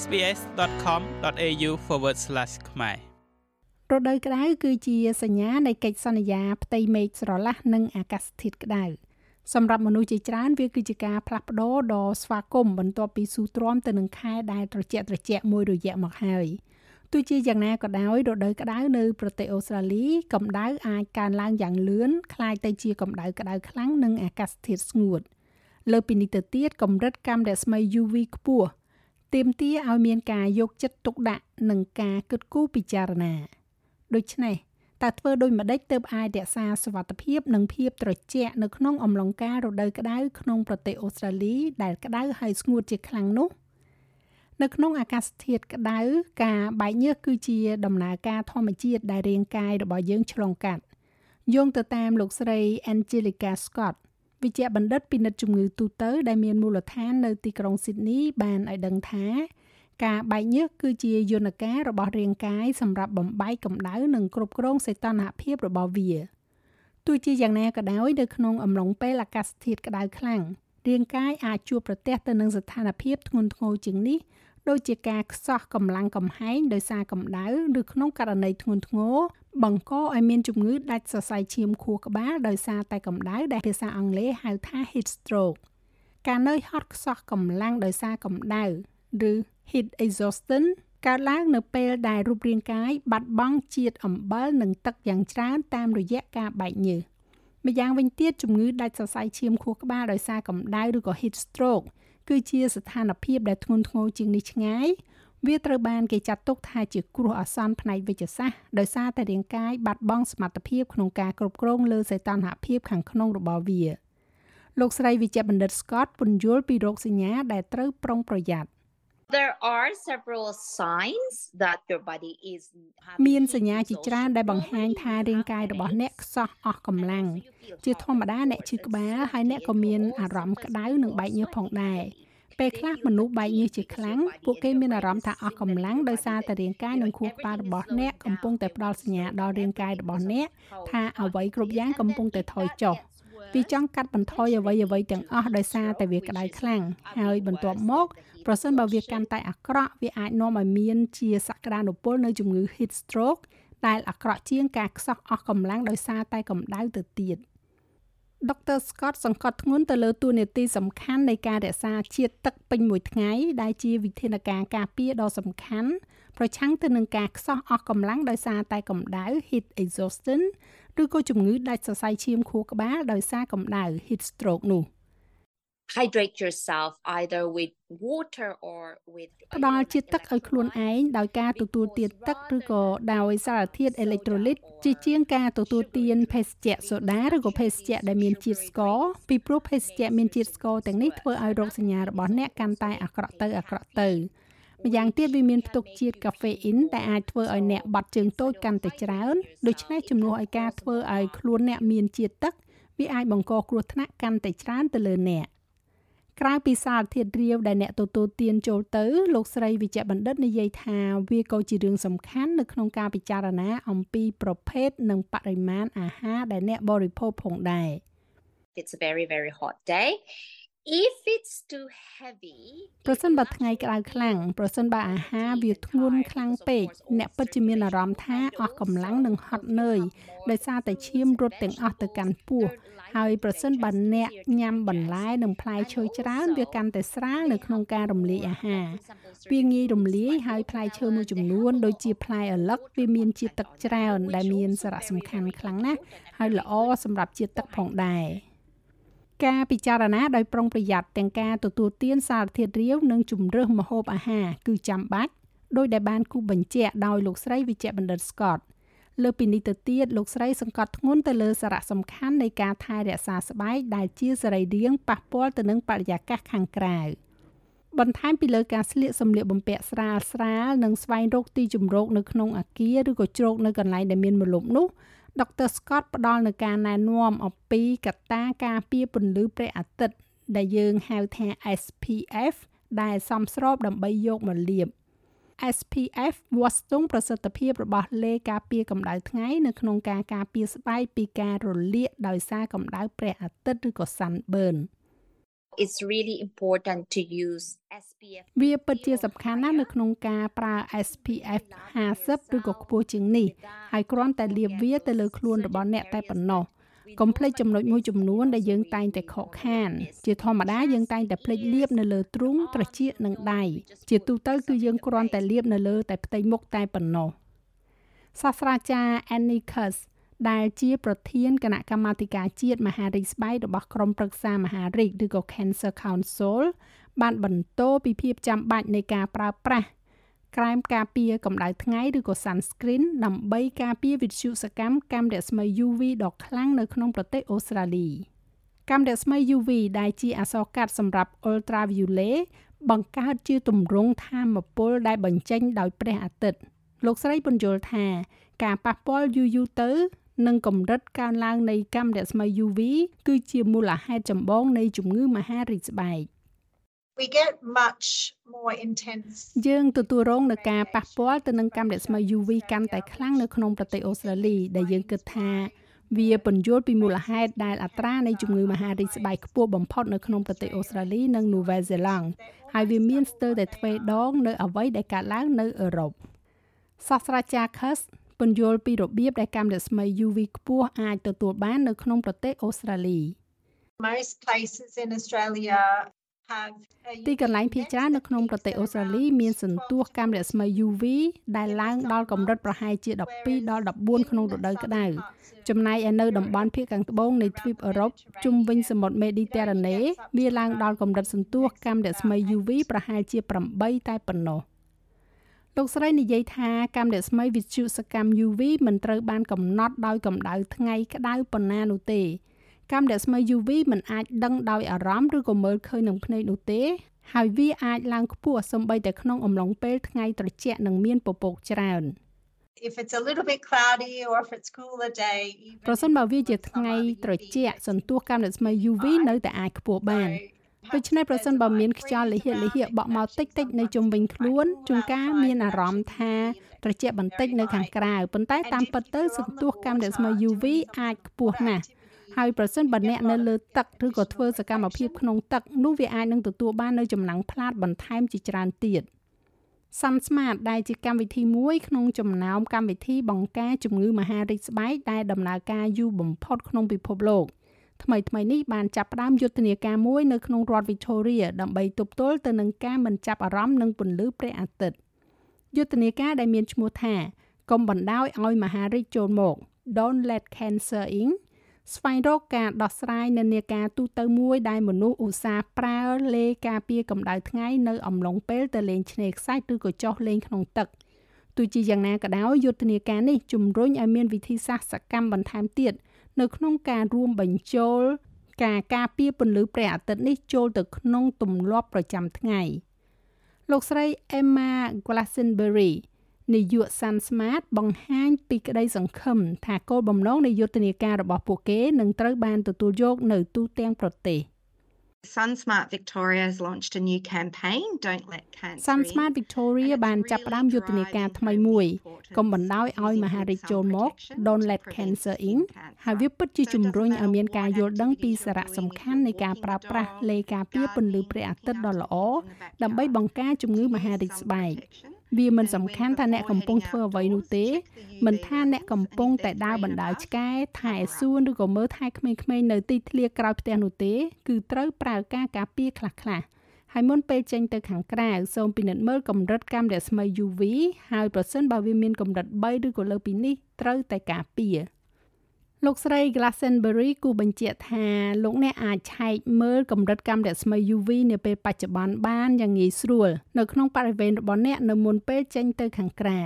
sbs.com.au/ ខ្មែររដូវក្តៅគឺជាសញ្ញានៃកិច្ចសន្យាផ្ទៃមេឃស្រឡះនិងអាកាសធាតុក្តៅសម្រាប់មនុស្សជាច្រើនវាគឺជាការផ្លាស់ប្ដូរដ៏ស្វាគមន៍បន្ទាប់ពីស៊ូទ្រាំទៅនឹងខែដែលត្រជាក់ត្រជាក់មួយរយៈមកហើយទោះជាយ៉ាងណាក៏ដោយរដូវក្តៅនៅប្រទេសអូស្ត្រាលីកម្ដៅអាចកើនឡើងយ៉ាងលឿនคล้ายទៅជាកម្ដៅក្តៅខ្លាំងនិងអាកាសធាតុស្ងួតលើពីនេះទៅទៀតកម្រិតកាំរស្មី UV ខ្ពស់ ទាមទារឲ្យមានការយកចិត្តទុកដាក់និងការគិតគូរពិចារណាដូច្នេះតើធ្វើដូចម្ដេចទើបអាចរក្សាសុវត្ថិភាពនិងភាពត្រជាក់នៅក្នុងអំឡុងការរដូវក្តៅក្នុងប្រទេសអូស្ត្រាលីដែលក្តៅហើយស្ងួតជាខ្លាំងនោះនៅក្នុងអាកាសធាតុក្តៅការបែកញើសគឺជាដំណើរការធម្មជាតិដែលរាងកាយរបស់យើងឆ្លងកាត់យោងទៅតាមលោកស្រី Angelica Scott វិជ្ជបណ្ឌិតពិនិត្យជំងឺទូទៅដែលមានមូលដ្ឋាននៅទីក្រុងស៊ីដនីបានឲ្យដឹងថាការបែកញើសគឺជាយន្តការរបស់រាងកាយសម្រាប់បំបែកកម្ដៅនិងគ្រប់គ្រងសីតុណ្ហភាពរបស់វាទោះជាយ៉ាងណាក៏ដោយនៅក្នុងអំឡុងពេលអាកាសធាតុក្តៅខ្លាំងរាងកាយអាចជួបប្រទះទៅនឹងស្ថានភាពធ្ងន់ធ្ងរជាងនេះដូចជាការខ្សោះកម្លាំងកំហែងដោយសារកម្ដៅឬក្នុងករណីធ្ងន់ធ្ងរ បង្កឲ្យមានជំងឺដាច់សរសៃឈាមខួរក្បាលដោយសារតែកម្ដៅដែលភាសាអង់គ្លេសហៅថា heat stroke ការនឿយហត់ខ្សោះកម្លាំងដោយសារកម្ដៅឬ heat exhaustion កើតឡើងនៅពេលដែលរូបរាងកាយបាត់បង់ជាតិអំបិលនិងទឹកយ៉ាងច្រើនតាមរយៈការបែកញើសម្យ៉ាងវិញទៀតជំងឺដាច់សរសៃឈាមខួរក្បាលដោយសារកម្ដៅឬក៏ heat stroke គឺជាស្ថានភាពដែលធ្ងន់ធ្ងរជាងនេះឆ្ងាយវាត្រូវបានគេចាត់ទុកថាជាគ្រោះអាសន្នផ្នែកវិទ្យាសាស្ត្រដោយសារតែរាងកាយបាត់បង់សមត្ថភាពក្នុងការគ្រប់គ្រងលើសីតុណ្ហភាពខាងក្នុងរបស់វាលោកស្រីវិជ្ជបណ្ឌិត Scott ពន្យល់ពីរោគសញ្ញាដែលត្រូវប្រុងប្រយ័ត្ន There are several signs that your body is មានសញ្ញាជាច្រើនដែលបង្ហាញថារាងកាយរបស់អ្នកខ្សោះអស់កម្លាំងជាធម្មតាអ្នកឈឺក្បាលហើយអ្នកក៏មានអារម្មណ៍ក្តៅនិងបែកញើសផងដែរ ពេលខ្លះមនុស្សបែកញើសជាខ្លាំងពួកគេមានអារម្មណ៍ថាអស់កម្លាំងដោយសារតែរាងកាយនិងខួរក្បាលរបស់អ្នកកំពុងតែផ្ដល់សញ្ញាដល់រាងកាយរបស់អ្នកថាអ្វីគ្រប់យ៉ាងកំពុងតែថយចុះវាចង់កាត់បន្ថយអ្វីអ្វីទាំងអស់ដោយសារតែវាក្តៅខ្លាំងហើយបន្ទាប់មកប្រសិនបើវាកាន់តែអាក្រក់វាអាចនាំឲ្យមានជាសក្តានុពលនៅជំងឺ heat stroke ដែលអាក្រក់ជាងការខ្សោះអស់កម្លាំងដោយសារតែកម្ដៅទៅទៀត ដុកទ័រ Scott សង្កត់ធ្ងន់ទៅលើតួនាទីសំខាន់នៃការរក្សាជាតិទឹកពេញមួយថ្ងៃដែលជាវិធានការការពារដ៏សំខាន់ប្រឆាំងទៅនឹងការខ្សោះអស់កម្លាំងដោយសារតែកម្ដៅ heat exhaustion ឬក៏ជំងឺដាច់សរសៃឈាមខួរក្បាលដោយសារកម្ដៅ heat stroke នោះ។ hydrate yourself either with water or with ផ្ដល់ជាតិទឹកឲ្យខ្លួនឯងដោយការទទួលទានទឹកឬក៏ដោយសារធាតុអេឡិចត្រូលីតជាជាងការទទួលទានភេសជ្ជៈសូដាឬក៏ភេសជ្ជៈដែលមានជាតិស្ករពីព្រោះភេសជ្ជៈមានជាតិស្ករទាំងនេះធ្វើឲ្យរោគសញ្ញារបស់អ្នកកាន់តែអាក្រក់ទៅអាក្រក់ទៅម្យ៉ាងទៀតវាមានផ្ទុកជាតិកាហ្វេអ៊ីនដែលអាចធ្វើឲ្យអ្នកបាត់ជើងតូចកាន់តែច្រើនដូច្នេះជំនួសឲ្យការធ្វើឲ្យខ្លួនអ្នកមានជាតិទឹកវាអាចបង្កគ្រោះថ្នាក់កាន់តែច្រើនទៅលើអ្នក ក្រៅពីសារធាតុរាវដែលអ្នកទទួលទានចូលទៅលោកស្រីវិជ្ជបណ្ឌិតនិយាយថាវាក៏ជារឿងសំខាន់នៅក្នុងការពិចារណាអំពីប្រភេទនិងបរិមាណអាហារដែលអ្នកបរិភោគផងដែរ It's a very very hot day if it's too heavy ប្រសិនបើថ្ងៃក្តៅខ្លាំងប្រសិនបើអាហារវាធ្ងន់ខ្លាំងពេកអ្នកពិតជាមានអារម្មណ៍ថាអស់កម្លាំងនិងហត់នឿយដោយសារតែឈាមរត់ទាំងអស់ទៅកាន់ពោះហើយប្រសិនបើអ្នកញ៉ាំបន្លែនិងផ្លែឈើច្រើនវាកាន់តែស្រាលនៅក្នុងការរំលាយអាហារវាងាយរំលាយហើយផ្លែឈើមួយចំនួនដូចជាផ្លែឪឡឹកវាមានជាតិទឹកច្រើនដែលមានសារៈសំខាន់ខ្លាំងណាស់ហើយល្អសម្រាប់ជាតិទឹកផងដែរ ការពិចារណាដោយប្រុងប្រយ័ត្នទាំងការទទួលទានសារធាតុរាវនិងជំរើសម្ហូបអាហារគឺចាំបាច់ដោយដែលបានគូបញ្ជាក់ដោយលោកស្រីវិជ្ជបណ្ឌិត Scott លើពីនេះទៅទៀតលោកស្រីសង្កត់ធ្ងន់ទៅលើសារៈសំខាន់នៃការថែរក្សាស្បែកដែលជាសរីរាង្គប៉ះពាល់ទៅនឹងបរិយាកាសខាងក្រៅបន្ថែមពីលើការស្លៀកសម្លៀកបំពាក់ស្រាលស្រាលនិងស្វែងរកទីជម្រកនៅក្នុងអាគារឬក៏ជ្រកនៅកន្លែងដែលមានម្លប់នោះ ដុកទ័រ Scott ផ្ដល់នូវការណែនាំអំពីកត្តាការពារពន្លឺព្រះអាទិត្យដែលយើងហៅថា SPF ដែលសមស្របដើម្បីយកមកលាប SPF វាស់ស្ទង់ប្រសិទ្ធភាពរបស់លេការពារកម្ដៅថ្ងៃនៅក្នុងការការពារស្បែកពីការរលាកដោយសារកម្ដៅព្រះអាទិត្យឬក៏ sunburn it's really important to use SPF វាពិតជាសំខាន់ណាស់នៅក្នុងការប្រើ SPF 50ឬក៏ខ្ពស់ជាងនេះហើយគ្រាន់តែលាបវាទៅលើខ្លួនរបស់អ្នកតែប៉ុណ្ណោះកុំភ្លេចចំណុចមួយចំនួនដែលយើងតែងតែខកខាន ជាធម្មតាយើងតែងតែភ្លេចលាបនៅលើទ្រូងត្រចៀកនិងដៃជាទូទៅគឺយើងគ្រាន់តែលាបនៅលើតែផ្ទៃមុខតែប៉ុណ្ណោះសាស្ត្រាចារ្យ Annie Kurz ដែលជាប្រធានគណៈកម្មាធិការជាតិមហារីកស្បែករបស់ក្រមប្រឹក្សាមហារីកឬក៏ Cancer Council បានបន្តពីភាពចាំបាច់នៃការប្រើប្រាស់ក្រែមការពារកម្ដៅថ្ងៃឬក៏ sunscreen ដើម្បីការពារវិទ្យុសកម្មកាំរស្មី UV ដ៏ខ្លាំងនៅក្នុងប្រទេសអូស្ត្រាលីកាំរស្មី UV ដែលជាអក្សរកាត់សម្រាប់ ultraviolet បង្កើតជាទម្រង់ថាមពលដែលបញ្ចេញដោយព្រះអាទិត្យលោកស្រីបញ្យល់ថាការប៉ះពាល់យូរយូរទៅ និងកម្រិតកើនឡើងនៃកាំរស្មី UV គឺជាមូលហេតុចម្បងនៃជំងឺមហារីកស្បែក we get much more intense យើងទទួលរងនឹងការប៉ះពាល់ទៅនឹងកាំរស្មី UV កាន់តែខ្លាំងនៅក្នុងប្រទេសអូស្ត្រាលីដែលយើងគិតថាវាពន្យល់ពីមូលហេតុដែលអត្រានៃជំងឺមហារីកស្បែកខ្ពស់បំផុតនៅក្នុងប្រទេសអូស្ត្រាលីនិងនូវែលសេឡង់ហើយវាមានស្ទើរតែទ្វេដងនៅអ្វីដែលកើតឡើងនៅអឺរ៉ុបសាស្ត្រាចារ្យ Kurz ពន្យល់ពីរបៀបដែលកាំរស្មី UV ខ្ពស់អាចទទួលបាននៅក្នុងប្រទេសអូស្ត្រាលី most places in Australia ទីកន្លែងភាគច្រើននៅក្នុងប្រទេសអូស្ត្រាលីមានសន្ទស្សកាំរស្មី UV ដែលឡើងដល់កម្រិតប្រហែលជា12ដល់14ក្នុងរដូវក្តៅចំណែកឯនៅតំបន់ភាគខាងត្បូងនៃទ្វីបអឺរ៉ុបជុំវិញសមុទ្រមេឌីទែរ៉ាណេវាឡើងដល់កម្រិតសន្ទស្សកាំរស្មី UV ប្រហែលជា8តែប៉ុណ្ណោះ លោកស្រីនិយាយថាកាំរស្មីវិទ្យុសកម្ម UV មិនត្រូវបានកំណត់ដោយកម្ដៅថ្ងៃក្តៅប៉ុណ្ណានោះទេកាំរស្មី UV មិនអាចដឹងដោយអារម្មណ៍ឬក៏មើលឃើញនឹងភ្នែកនោះទេ ហើយវាអាចឡើងខ្ពស់សូម្បីតែក្នុងអំឡុងពេលថ្ងៃត្រជាក់និងមានពពកច្រើន if it's a little bit cloudy or if it's cooler day ប្រសិនបើវាជាថ្ងៃត្រជាក់សន្ទស្សកាំរស្មី UV នៅតែអាចខ្ពស់បាន ដូច្នេះប្រសិនបើមានខ្យល់លិហិលិហិបក់មកតិចតិចនៅជុំវិញខ្លួនជួនកាលមានអារម្មណ៍ថាត្រជាក់បន្តិចនៅខាងក្រៅប៉ុន្តែតាមពិតទៅសន្ទស្សកាំរស្មី UV អាចខ្ពស់ណាស់ហើយប្រសិនបើអ្នកនៅលើទឹកឬក៏ធ្វើសកម្មភាពក្នុងទឹកនោះវាអាចនឹងទទួលបាននៅចំណាំងផ្លាតបន្ថែមជាច្រើនទៀត SunSmart ដែលជាកម្មវិធីមួយក្នុងចំណោមកម្មវិធីបង្ការជំងឺមហារីកស្បែកដែលដំណើរការយូរបំផុតក្នុងពិភពលោក ថ្មីថ្មីនេះបានចាប់ផ្ដើមយុទ្ធនាការមួយនៅក្នុងរដ្ឋ Victoria ដើម្បីទប់ទល់ទៅនឹងការមិនចាប់អារម្មណ៍នឹងពន្លឺព្រះអាទិត្យយុទ្ធនាការដែលមានឈ្មោះថាកុំបណ្ដោយឲ្យមហារីកចូលមក Don't let cancer in ស្វែងរកការដោះស្រាយនិន្នាការទូទៅមួយដែលមនុស្សឧស្សាហ៍ប្រើលេការពារកម្ដៅថ្ងៃនៅអំឡុងពេលទៅលេងឆ្នេរខ្សាច់ឬក៏ចុះលេងក្នុងទឹកទោះជាយ៉ាងណាក៏ដោយយុទ្ធនាការនេះជំរុញឲ្យមានវិធីសាស្ត្រសកម្មបន្ថែមទៀត នៅក្នុងការរួមបញ្ចូលការការពារពន្លឺព្រះអាទិត្យនេះចូលទៅក្នុងទម្លាប់ប្រចាំថ្ងៃលោកស្រី Emma Glastonbury នាយក Sun Smart បង្ហាញពីក្តីសង្ឃឹមថាគោលបំណងនៃយុទ្ធនាការរបស់ពួកគេនឹងត្រូវបានទទួលយកនៅទូទាំងប្រទេស។ SunSmart Victoria has launched a new campaign Don't let cancer SunSmart Victoria បានចាប់ផ្ដើមយុទ្ធនាការថ្មីមួយកុំបណ្ដោយឲ្យមហារីកចូលមក Don't let cancer in ហើយវាពិតជាជំរុញឲ្យមានការយល់ដឹងពីសារៈសំខាន់នៃការប្រើប្រាស់លេការពារពន្លឺព្រះអាទិត្យដ៏ល្អដើម្បីបង្ការជំងឺមហារីកស្បែក វាមិនសំខាន់ថាអ្នកកំពុងធ្វើអ្វីនោះទេមិនថាអ្នកកំពុងតែដើរបណ្ដោយឆ្កែថែសួនឬក៏មើលថែក្មេងៗនៅទីធ្លាក្រោយផ្ទះនោះទេគឺត្រូវប្រើការការពារខ្លះៗហើយមុនពេលចេញទៅខាងក្រៅសូមពិនិត្យមើលកម្រិតកាំរស្មី UV ហើយប្រសិនបើវាមានកម្រិត3ឬក៏លើពីនេះត្រូវតែការពារ លោកស្រី Glastonbury គូបញ្ជាក់ថាលោកអ្នកអាចឆែកមើលកម្រិតកាំរស្មី UV នាពេលបច្ចុប្បន្នបានយ៉ាងងាយស្រួលនៅក្នុងបរិវេណរបស់អ្នកនៅមុនពេលចេញទៅខាងក្រៅ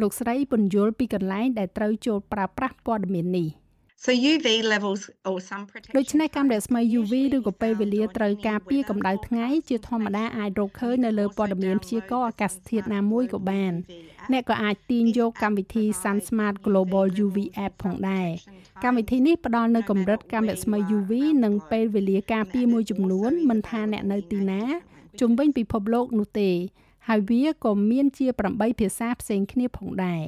លោកស្រីពន្យល់ពីកន្លែងដែលត្រូវចូលប្រើប្រាស់ព័ត៌មាននេះ។ So UV levels or some protection ដូច្នេះកាំរស្មី UV ឬក៏ពេលវេលាត្រូវការពារកម្ដៅថ្ងៃជាធម្មតាអាចរកឃើញនៅលើព័ត៌មានព្យាករណ៍អាកាសធាតុណាមួយក៏បាន អ្នកក៏អាចទាញយកកម្មវិធី Sun Smart Global UV App ផងដែរកម្មវិធីនេះផ្ដល់នូវកម្រិតកាំរស្មី UV និងពេលវេលាការពារមួយចំនួនមិនថាអ្នកនៅទីណាជុំវិញពិភពលោកនោះទេហើយវាក៏មានជា8ភាសាផ្សេងគ្នាផងដែរ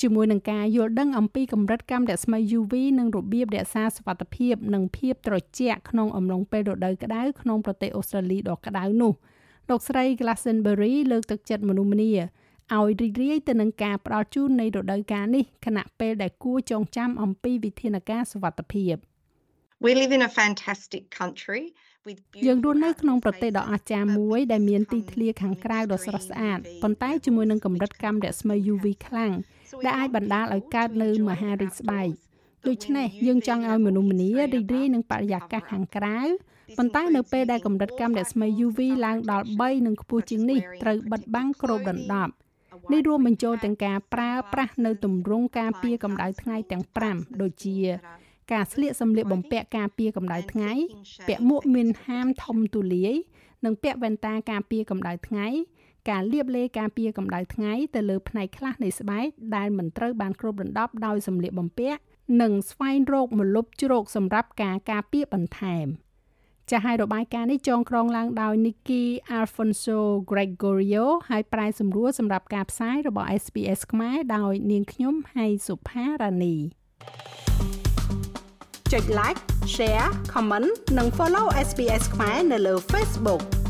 ជាមួយនឹងការយល់ដឹងអំពីកម្រិតកាំរស្មី UV និងរបៀបរក្សាសុវត្ថិភាព និងភាពត្រជាក់ក្នុងអំឡុងពេលរដូវក្តៅក្នុងប្រទេសអូស្ត្រាលីដ៏ក្តៅនោះលោកស្រី Glastonbury លើកទឹកចិត្តមនុស្សម្នាឲ្យរីករាយទៅនឹងការផ្ដល់ជូននៃរដូវកាលនេះខណៈពេលដែលគួរចងចាំអំពីវិធានការសុវត្ថិភាព We live in a fantastic country យើងរស់នៅក្នុងប្រទេសដ៏អស្ចារ្យមួយដែលមានទីធ្លាខាងក្រៅដ៏ស្រស់ស្អាតប៉ុន្តែជាមួយនឹងកម្រិតកាំរស្មី UV ខ្លាំង ដែលអាចបណ្ដាលឲ្យកើតនៅមហារីកស្បែកដូច្នេះយើងចង់ឲ្យមនុស្សម្នារីករាយនឹងបរិយាកាសខាងក្រៅប៉ុន្តែនៅពេលដែលកម្រិតកាំរស្មី UV ឡើងដល់3និងខ្ពស់ជាងនេះត្រូវបិទបាំងគ្របដណ្ដប់នេះរួមបញ្ចូលទាំងការប្រើប្រាស់នៅទម្រង់ការពារកម្ដៅថ្ងៃទាំង5ដូចជា ការស្លៀកសម្លៀកបំពាក់ការពារកម្ដៅថ្ងៃពាក់មួកមានហាមធំទូលាយនិងពាក់វ៉ែនតាការពារកម្ដៅថ្ងៃ ការលាបឡេការពារកម្ដៅថ្ងៃទៅលើផ្នែកខ្លះនៃស្បែកដែលមិនត្រូវបានគ្របដណ្ដប់ដោយសម្លៀកបំពាក់និងស្វែងរកម្លប់ជ្រោកសម្រាប់ការការពារបន្ថែមចាស់ហើយរបាយការណ៍នេះចងក្រងឡើងដោយ Nikki Alfonso Gregorio ហើយប្រែសម្រួលសម្រាប់ការផ្សាយរបស់ SPS ខ្មែរដោយនាងខ្ញុំហៃសុផារ៉ានីចុច like share comment និង follow SPS ខ្មែរនៅលើ Facebook